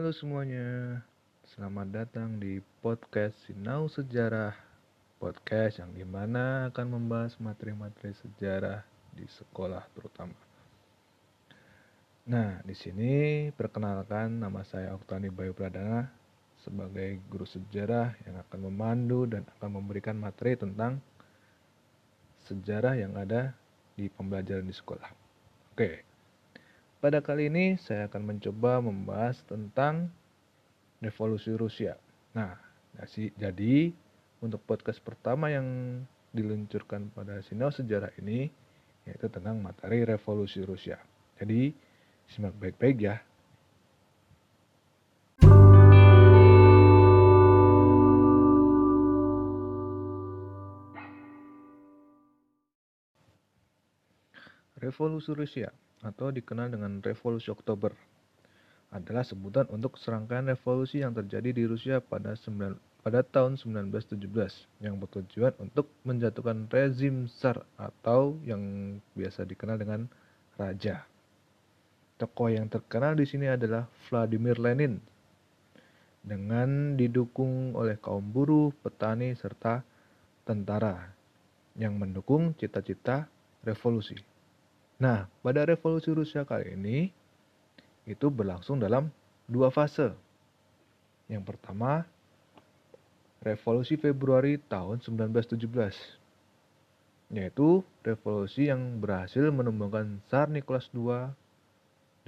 Halo semuanya, selamat datang di podcast Sinau Sejarah Podcast yang di mana akan membahas materi-materi sejarah di sekolah terutama Nah, di sini perkenalkan nama saya Oktani Bayu Pradana sebagai guru sejarah yang akan memandu dan akan memberikan materi tentang sejarah yang ada di pembelajaran di sekolah. Oke. Pada kali ini saya akan mencoba membahas tentang revolusi Rusia. Nah, jadi untuk podcast pertama yang diluncurkan pada sinau sejarah ini yaitu tentang materi revolusi Rusia. Jadi, simak baik-baik ya. Revolusi Rusia atau dikenal dengan Revolusi Oktober adalah sebutan untuk serangkaian revolusi yang terjadi di Rusia pada 9, pada tahun 1917 yang bertujuan untuk menjatuhkan rezim Tsar atau yang biasa dikenal dengan raja. Tokoh yang terkenal di sini adalah Vladimir Lenin dengan didukung oleh kaum buruh, petani, serta tentara yang mendukung cita-cita revolusi. Nah, pada revolusi Rusia kali ini itu berlangsung dalam dua fase. Yang pertama, revolusi Februari tahun 1917, yaitu revolusi yang berhasil menumbangkan Tsar Nicholas II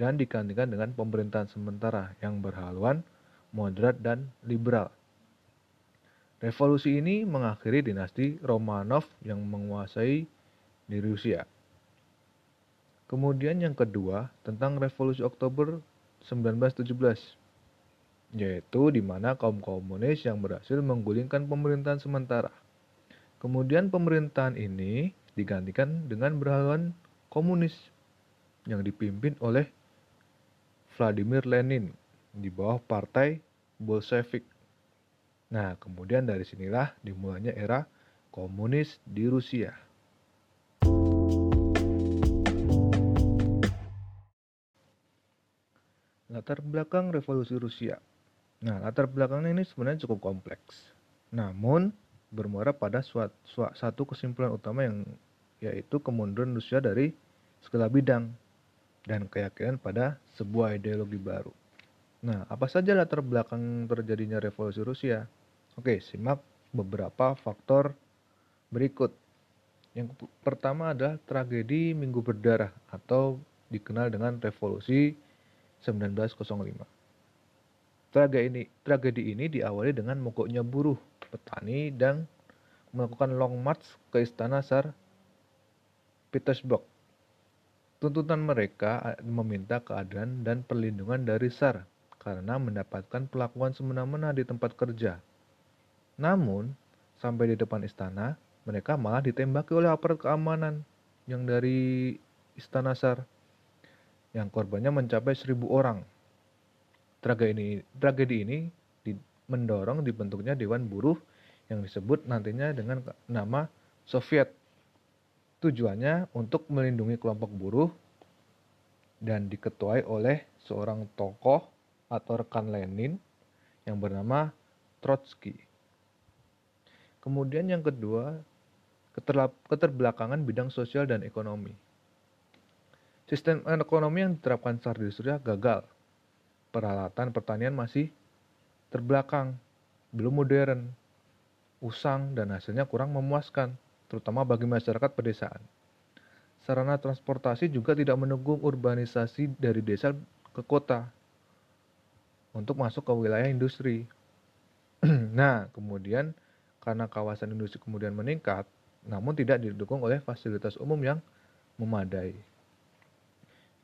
dan digantikan dengan pemerintahan sementara yang berhaluan moderat dan liberal. Revolusi ini mengakhiri dinasti Romanov yang menguasai di Rusia. Kemudian yang kedua tentang Revolusi Oktober 1917 yaitu di mana kaum komunis yang berhasil menggulingkan pemerintahan sementara. Kemudian pemerintahan ini digantikan dengan berhaluan komunis yang dipimpin oleh Vladimir Lenin di bawah partai Bolshevik. Nah, kemudian dari sinilah dimulainya era komunis di Rusia. Latar belakang revolusi Rusia. Nah, latar belakangnya ini sebenarnya cukup kompleks. Namun, bermuara pada suatu, satu kesimpulan utama yang yaitu kemunduran Rusia dari segala bidang dan keyakinan pada sebuah ideologi baru. Nah, apa saja latar belakang terjadinya revolusi Rusia? Oke, simak beberapa faktor berikut. Yang pertama adalah tragedi Minggu Berdarah atau dikenal dengan revolusi 1905. Tragedi ini, tragedi ini diawali dengan mogoknya buruh, petani, dan melakukan long march ke istana Tsar Petersburg. Tuntutan mereka meminta keadilan dan perlindungan dari Tsar karena mendapatkan perlakuan semena-mena di tempat kerja. Namun, sampai di depan istana, mereka malah ditembaki oleh aparat keamanan yang dari istana Tsar yang korbannya mencapai seribu orang. Tragedi ini, tragedi ini di, mendorong dibentuknya Dewan Buruh yang disebut nantinya dengan nama Soviet. Tujuannya untuk melindungi kelompok buruh dan diketuai oleh seorang tokoh atau rekan Lenin yang bernama Trotsky. Kemudian yang kedua, keterbelakangan bidang sosial dan ekonomi. Sistem ekonomi yang diterapkan di Suriah gagal. Peralatan pertanian masih terbelakang, belum modern, usang, dan hasilnya kurang memuaskan, terutama bagi masyarakat pedesaan. Sarana transportasi juga tidak menunggu urbanisasi dari desa ke kota untuk masuk ke wilayah industri. nah, kemudian karena kawasan industri kemudian meningkat, namun tidak didukung oleh fasilitas umum yang memadai.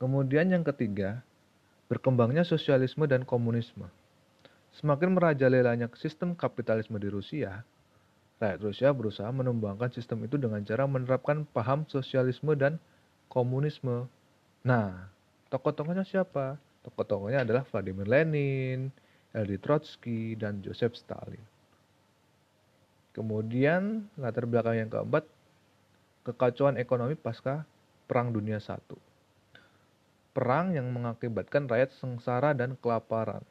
Kemudian yang ketiga, berkembangnya sosialisme dan komunisme. Semakin merajalelanya sistem kapitalisme di Rusia, rakyat Rusia berusaha menumbangkan sistem itu dengan cara menerapkan paham sosialisme dan komunisme. Nah, tokoh-tokohnya siapa? Tokoh-tokohnya adalah Vladimir Lenin, L.D. Trotsky, dan Joseph Stalin. Kemudian latar belakang yang keempat, kekacauan ekonomi pasca Perang Dunia I perang yang mengakibatkan rakyat sengsara dan kelaparan.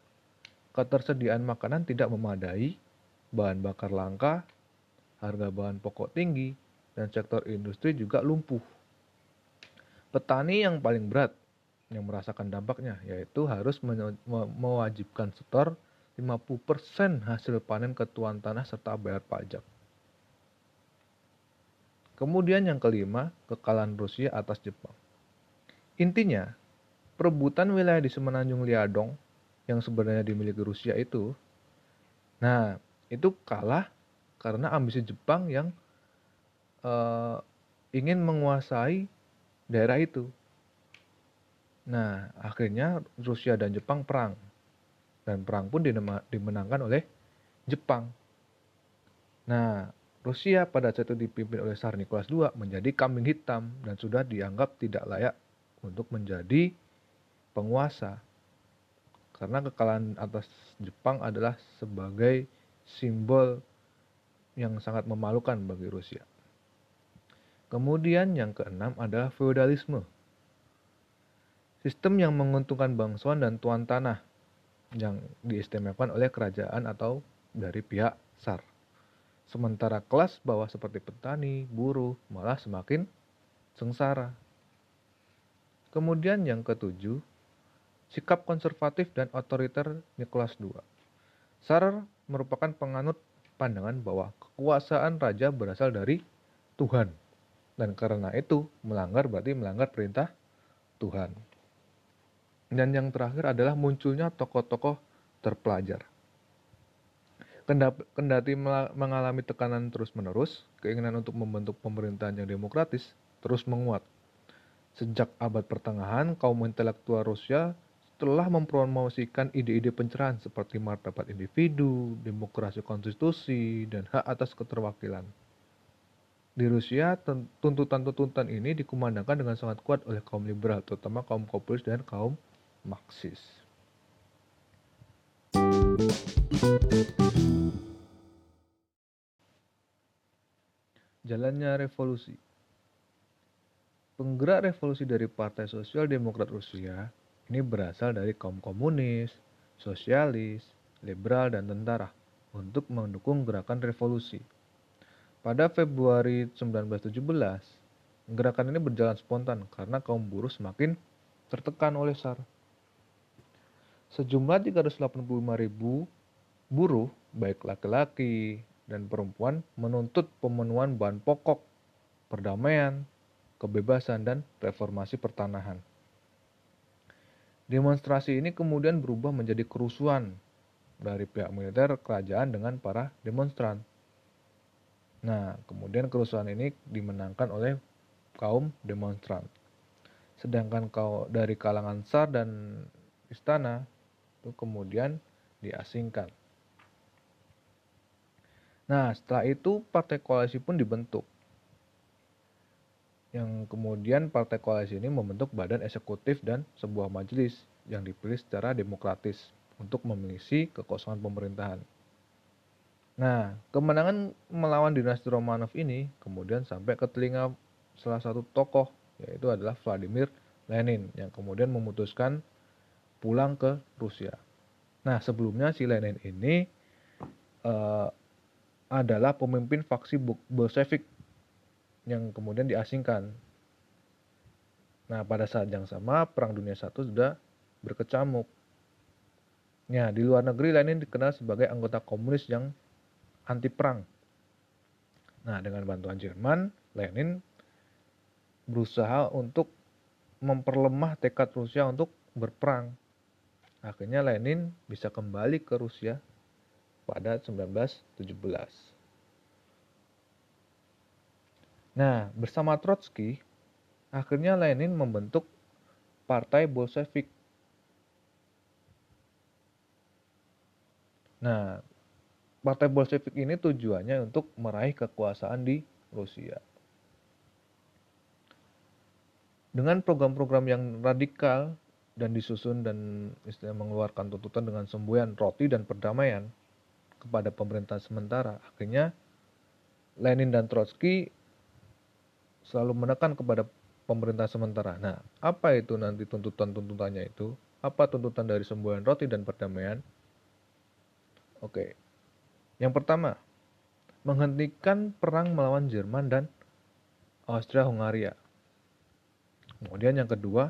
ketersediaan makanan tidak memadai, bahan bakar langka, harga bahan pokok tinggi, dan sektor industri juga lumpuh. Petani yang paling berat yang merasakan dampaknya yaitu harus mewajibkan setor 50% hasil panen ke tuan tanah serta bayar pajak. Kemudian yang kelima, kekalahan Rusia atas Jepang. Intinya, perebutan wilayah di semenanjung Liadong yang sebenarnya dimiliki Rusia itu, nah itu kalah karena ambisi Jepang yang uh, ingin menguasai daerah itu. Nah, akhirnya Rusia dan Jepang perang. Dan perang pun dimenangkan oleh Jepang. Nah, Rusia pada saat itu dipimpin oleh Tsar Nicholas II menjadi kambing hitam dan sudah dianggap tidak layak untuk menjadi penguasa. Karena kekalahan atas Jepang adalah sebagai simbol yang sangat memalukan bagi Rusia. Kemudian yang keenam adalah feodalisme. Sistem yang menguntungkan bangsawan dan tuan tanah yang diistimewakan oleh kerajaan atau dari pihak SAR. Sementara kelas bawah seperti petani, buruh malah semakin sengsara. Kemudian yang ketujuh, sikap konservatif dan otoriter Nicholas II. Sarar merupakan penganut pandangan bahwa kekuasaan raja berasal dari Tuhan. Dan karena itu melanggar berarti melanggar perintah Tuhan. Dan yang terakhir adalah munculnya tokoh-tokoh terpelajar. Kendati mengalami tekanan terus-menerus, keinginan untuk membentuk pemerintahan yang demokratis terus menguat. Sejak abad pertengahan, kaum intelektual Rusia telah mempromosikan ide-ide pencerahan seperti martabat individu, demokrasi konstitusi, dan hak atas keterwakilan. Di Rusia, tuntutan-tuntutan ini dikumandangkan dengan sangat kuat oleh kaum liberal, terutama kaum komunis dan kaum Marxis. Jalannya revolusi. Penggerak revolusi dari Partai Sosial Demokrat Rusia ini berasal dari kaum komunis, sosialis, liberal, dan tentara untuk mendukung gerakan revolusi. Pada Februari 1917, gerakan ini berjalan spontan karena kaum buruh semakin tertekan oleh SAR. Sejumlah 385 ribu buruh, baik laki-laki, dan perempuan menuntut pemenuhan bahan pokok, perdamaian, kebebasan, dan reformasi pertanahan. Demonstrasi ini kemudian berubah menjadi kerusuhan dari pihak militer kerajaan dengan para demonstran. Nah, kemudian kerusuhan ini dimenangkan oleh kaum demonstran. Sedangkan kau dari kalangan SAR dan istana itu kemudian diasingkan. Nah, setelah itu partai koalisi pun dibentuk. Yang kemudian partai koalisi ini membentuk badan eksekutif dan sebuah majelis yang dipilih secara demokratis untuk mengisi kekosongan pemerintahan. Nah, kemenangan melawan dinasti Romanov ini kemudian sampai ke telinga salah satu tokoh yaitu adalah Vladimir Lenin yang kemudian memutuskan pulang ke Rusia. Nah, sebelumnya si Lenin ini uh, adalah pemimpin faksi Bolshevik yang kemudian diasingkan. Nah, pada saat yang sama Perang Dunia I sudah berkecamuk. Ya, di luar negeri Lenin dikenal sebagai anggota komunis yang anti perang. Nah, dengan bantuan Jerman, Lenin berusaha untuk memperlemah tekad Rusia untuk berperang. Akhirnya Lenin bisa kembali ke Rusia pada 1917. Nah, bersama Trotsky, akhirnya Lenin membentuk Partai Bolshevik. Nah, Partai Bolshevik ini tujuannya untuk meraih kekuasaan di Rusia. Dengan program-program yang radikal dan disusun dan istilah mengeluarkan tuntutan dengan semboyan roti dan perdamaian, kepada pemerintahan sementara. Akhirnya Lenin dan Trotsky selalu menekan kepada pemerintah sementara. Nah, apa itu nanti tuntutan-tuntutannya itu? Apa tuntutan dari semboyan roti dan perdamaian? Oke. Yang pertama, menghentikan perang melawan Jerman dan Austria-Hungaria. Kemudian yang kedua,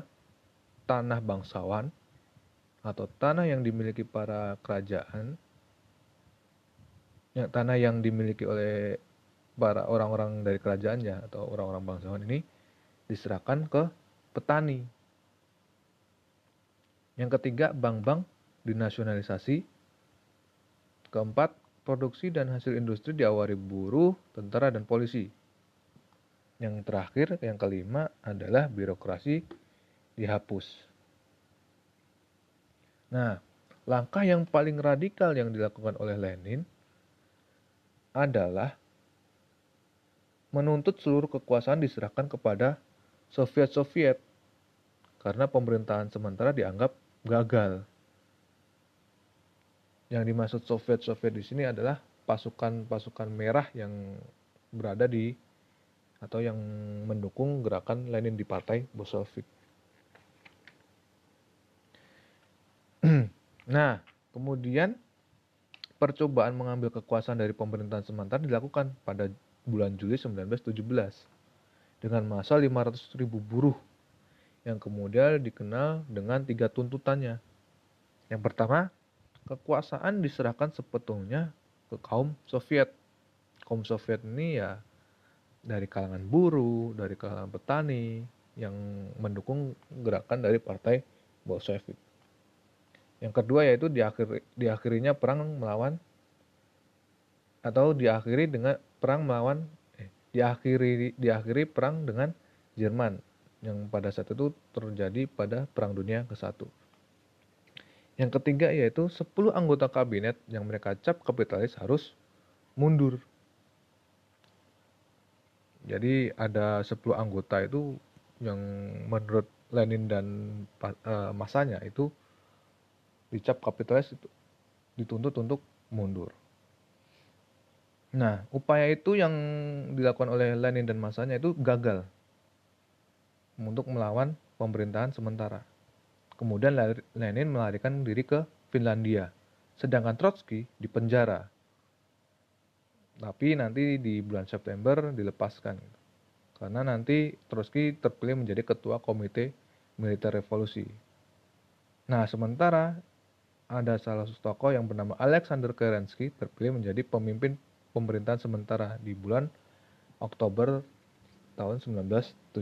tanah bangsawan atau tanah yang dimiliki para kerajaan, yang tanah yang dimiliki oleh para orang-orang dari kerajaannya atau orang-orang bangsawan ini diserahkan ke petani. Yang ketiga, bank-bank dinasionalisasi. Keempat, produksi dan hasil industri diawari buruh, tentara, dan polisi. Yang terakhir, yang kelima adalah birokrasi dihapus. Nah, langkah yang paling radikal yang dilakukan oleh Lenin adalah menuntut seluruh kekuasaan diserahkan kepada Soviet-Soviet karena pemerintahan sementara dianggap gagal. Yang dimaksud Soviet-Soviet di sini adalah pasukan-pasukan merah yang berada di atau yang mendukung gerakan Lenin di partai Bolshevik. nah, kemudian percobaan mengambil kekuasaan dari pemerintahan sementara dilakukan pada bulan Juli 1917 dengan masa 500 ribu buruh yang kemudian dikenal dengan tiga tuntutannya. Yang pertama, kekuasaan diserahkan sepenuhnya ke kaum Soviet. Kaum Soviet ini ya dari kalangan buruh, dari kalangan petani yang mendukung gerakan dari partai Bolshevik. Yang kedua yaitu diakhiri, diakhirinya perang melawan atau diakhiri dengan perang melawan diakhiri diakhiri perang dengan Jerman yang pada saat itu terjadi pada Perang Dunia ke-1. Yang ketiga yaitu 10 anggota kabinet yang mereka cap kapitalis harus mundur. Jadi ada 10 anggota itu yang menurut Lenin dan uh, masanya itu dicap kapitalis itu dituntut untuk mundur. Nah, upaya itu yang dilakukan oleh Lenin dan masanya itu gagal untuk melawan pemerintahan sementara. Kemudian Lenin melarikan diri ke Finlandia, sedangkan Trotsky dipenjara. Tapi nanti di bulan September dilepaskan. Karena nanti Trotsky terpilih menjadi ketua komite militer revolusi. Nah, sementara ada salah satu tokoh yang bernama Alexander Kerensky terpilih menjadi pemimpin pemerintahan sementara di bulan Oktober tahun 1917.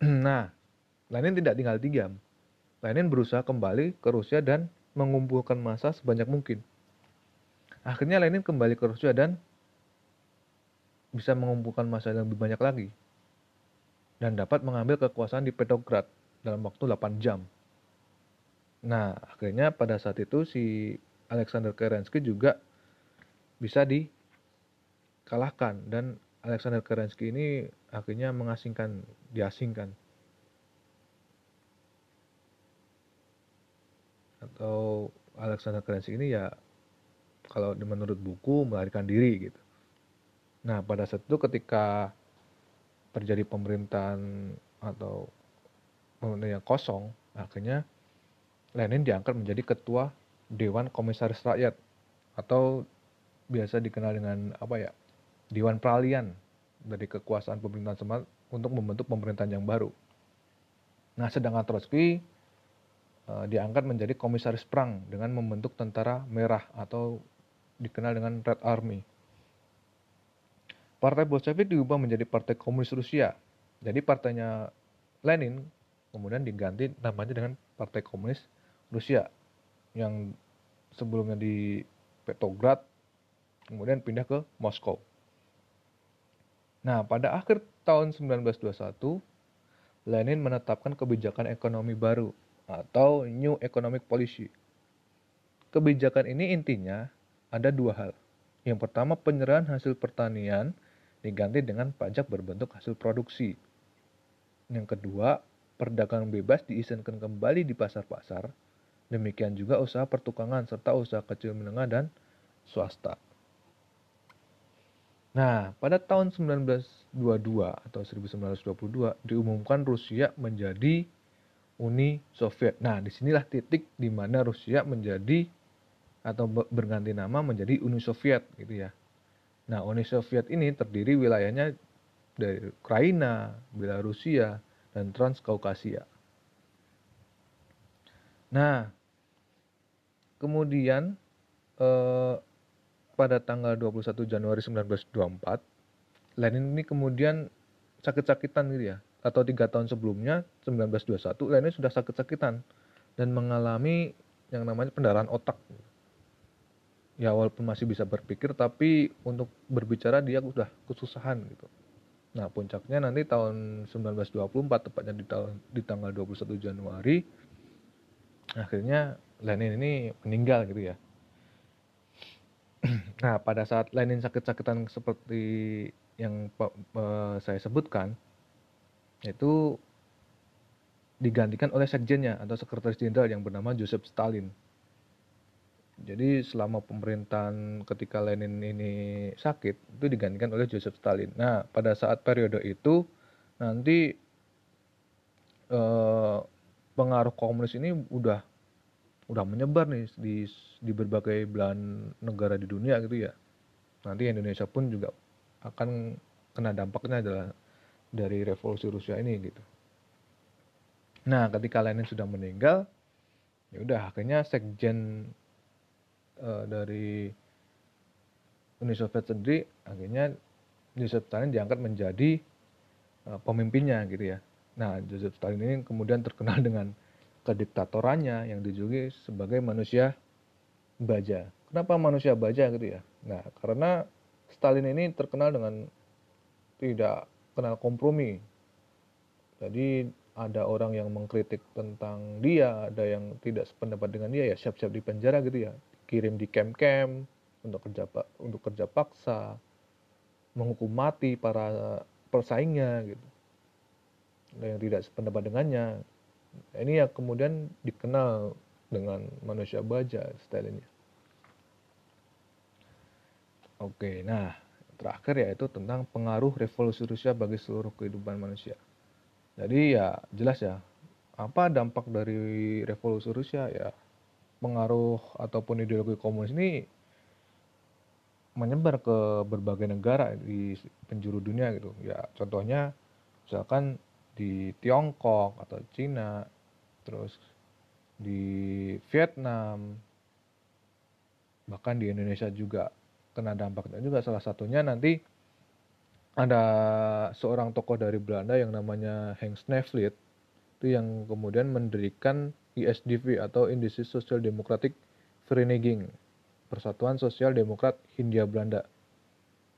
Nah, Lenin tidak tinggal diam. Lenin berusaha kembali ke Rusia dan mengumpulkan massa sebanyak mungkin. Akhirnya Lenin kembali ke Rusia dan bisa mengumpulkan massa yang lebih banyak lagi dan dapat mengambil kekuasaan di Petrograd dalam waktu 8 jam. Nah, akhirnya pada saat itu si Alexander Kerensky juga bisa dikalahkan dan Alexander Kerensky ini akhirnya mengasingkan diasingkan atau Alexander Kerensky ini ya kalau menurut buku melarikan diri gitu. Nah pada saat itu ketika terjadi pemerintahan atau pemerintahan yang kosong akhirnya Lenin diangkat menjadi ketua Dewan Komisaris Rakyat atau biasa dikenal dengan apa ya Dewan Peralihan dari kekuasaan pemerintahan Semat untuk membentuk pemerintahan yang baru. Nah, sedangkan Trotsky uh, diangkat menjadi komisaris perang dengan membentuk tentara merah atau dikenal dengan Red Army. Partai Bolshevik diubah menjadi Partai Komunis Rusia. Jadi partainya Lenin kemudian diganti namanya dengan Partai Komunis Rusia yang sebelumnya di Petrograd kemudian pindah ke Moskow. Nah, pada akhir tahun 1921, Lenin menetapkan kebijakan ekonomi baru atau New Economic Policy. Kebijakan ini intinya ada dua hal. Yang pertama, penyerahan hasil pertanian diganti dengan pajak berbentuk hasil produksi. Yang kedua, perdagangan bebas diizinkan kembali di pasar-pasar Demikian juga usaha pertukangan serta usaha kecil menengah dan swasta. Nah, pada tahun 1922 atau 1922 diumumkan Rusia menjadi Uni Soviet. Nah, di sinilah titik di mana Rusia menjadi atau berganti nama menjadi Uni Soviet gitu ya. Nah, Uni Soviet ini terdiri wilayahnya dari Ukraina, Belarusia, dan Transkaukasia. Nah, kemudian eh, pada tanggal 21 Januari 1924, Lenin ini kemudian sakit-sakitan gitu ya. Atau tiga tahun sebelumnya 1921 Lenin sudah sakit-sakitan dan mengalami yang namanya pendarahan otak. Ya walaupun masih bisa berpikir tapi untuk berbicara dia sudah kesusahan gitu. Nah puncaknya nanti tahun 1924 tepatnya di tahun di tanggal 21 Januari akhirnya Lenin ini meninggal gitu ya nah pada saat Lenin sakit-sakitan seperti yang saya sebutkan itu digantikan oleh sekjennya atau sekretaris jenderal yang bernama Joseph Stalin. Jadi selama pemerintahan ketika Lenin ini sakit itu digantikan oleh Joseph Stalin. Nah pada saat periode itu nanti eh, pengaruh komunis ini udah udah menyebar nih di di berbagai belahan negara di dunia gitu ya. Nanti Indonesia pun juga akan kena dampaknya adalah dari revolusi Rusia ini gitu. Nah, ketika Lenin sudah meninggal, ya udah akhirnya sekjen uh, dari Uni Soviet sendiri akhirnya Joseph Stalin diangkat menjadi uh, pemimpinnya gitu ya. Nah, Joseph Stalin ini kemudian terkenal dengan kediktatorannya yang dijuluki sebagai manusia baja. Kenapa manusia baja gitu ya? Nah, karena Stalin ini terkenal dengan tidak kenal kompromi. Jadi ada orang yang mengkritik tentang dia, ada yang tidak sependapat dengan dia ya siap-siap di penjara gitu ya, kirim di camp-camp untuk kerja untuk kerja paksa, menghukum mati para persaingnya gitu. Yang tidak sependapat dengannya. Ini ya kemudian dikenal dengan manusia baja stylenya. Oke, nah terakhir yaitu tentang pengaruh revolusi Rusia bagi seluruh kehidupan manusia. Jadi ya jelas ya, apa dampak dari revolusi Rusia ya pengaruh ataupun ideologi komunis ini menyebar ke berbagai negara di penjuru dunia gitu. Ya contohnya misalkan di Tiongkok atau Cina, terus di Vietnam, bahkan di Indonesia juga kena dampaknya juga salah satunya nanti ada seorang tokoh dari Belanda yang namanya Henk Snevlit itu yang kemudian mendirikan ISDV atau Indische Social Democratic Vereniging Persatuan Sosial Demokrat Hindia Belanda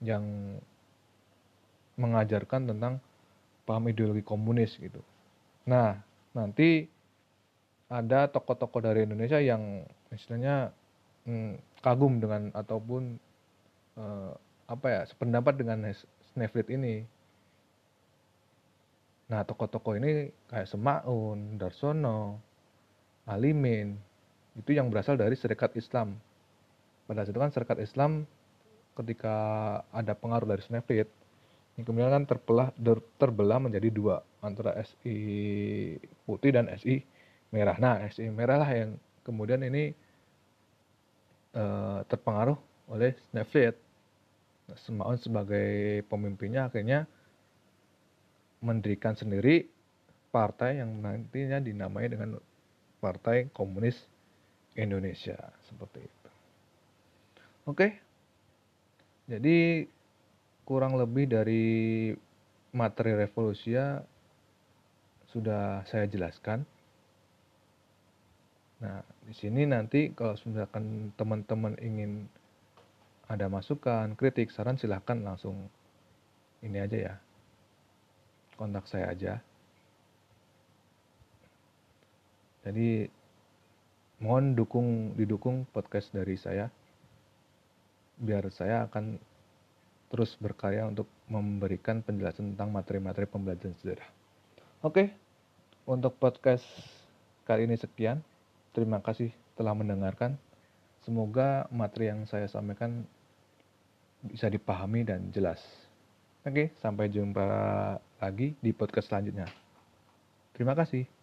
yang mengajarkan tentang paham ideologi komunis gitu. Nah, nanti ada tokoh-tokoh dari Indonesia yang istilahnya hmm, kagum dengan ataupun uh, apa ya sependapat dengan Snefrit ini. Nah tokoh-tokoh ini kayak Semaun, Darsono, Alimin itu yang berasal dari Serikat Islam. Pada saat itu kan Serikat Islam ketika ada pengaruh dari Snefrit ini kemudian kan terbelah terbelah menjadi dua antara SI putih dan SI merah. Nah SI merah lah yang kemudian ini uh, terpengaruh oleh Netflix. Semaun sebagai pemimpinnya akhirnya mendirikan sendiri partai yang nantinya dinamai dengan Partai Komunis Indonesia seperti itu. Oke. Jadi kurang lebih dari materi revolusia sudah saya jelaskan. Nah, di sini nanti kalau misalkan teman-teman ingin ada masukan, kritik, saran silahkan langsung ini aja ya. Kontak saya aja. Jadi mohon dukung didukung podcast dari saya biar saya akan terus berkarya untuk memberikan penjelasan tentang materi-materi pembelajaran sejarah. Oke, untuk podcast kali ini sekian. Terima kasih telah mendengarkan. Semoga materi yang saya sampaikan bisa dipahami dan jelas. Oke, sampai jumpa lagi di podcast selanjutnya. Terima kasih.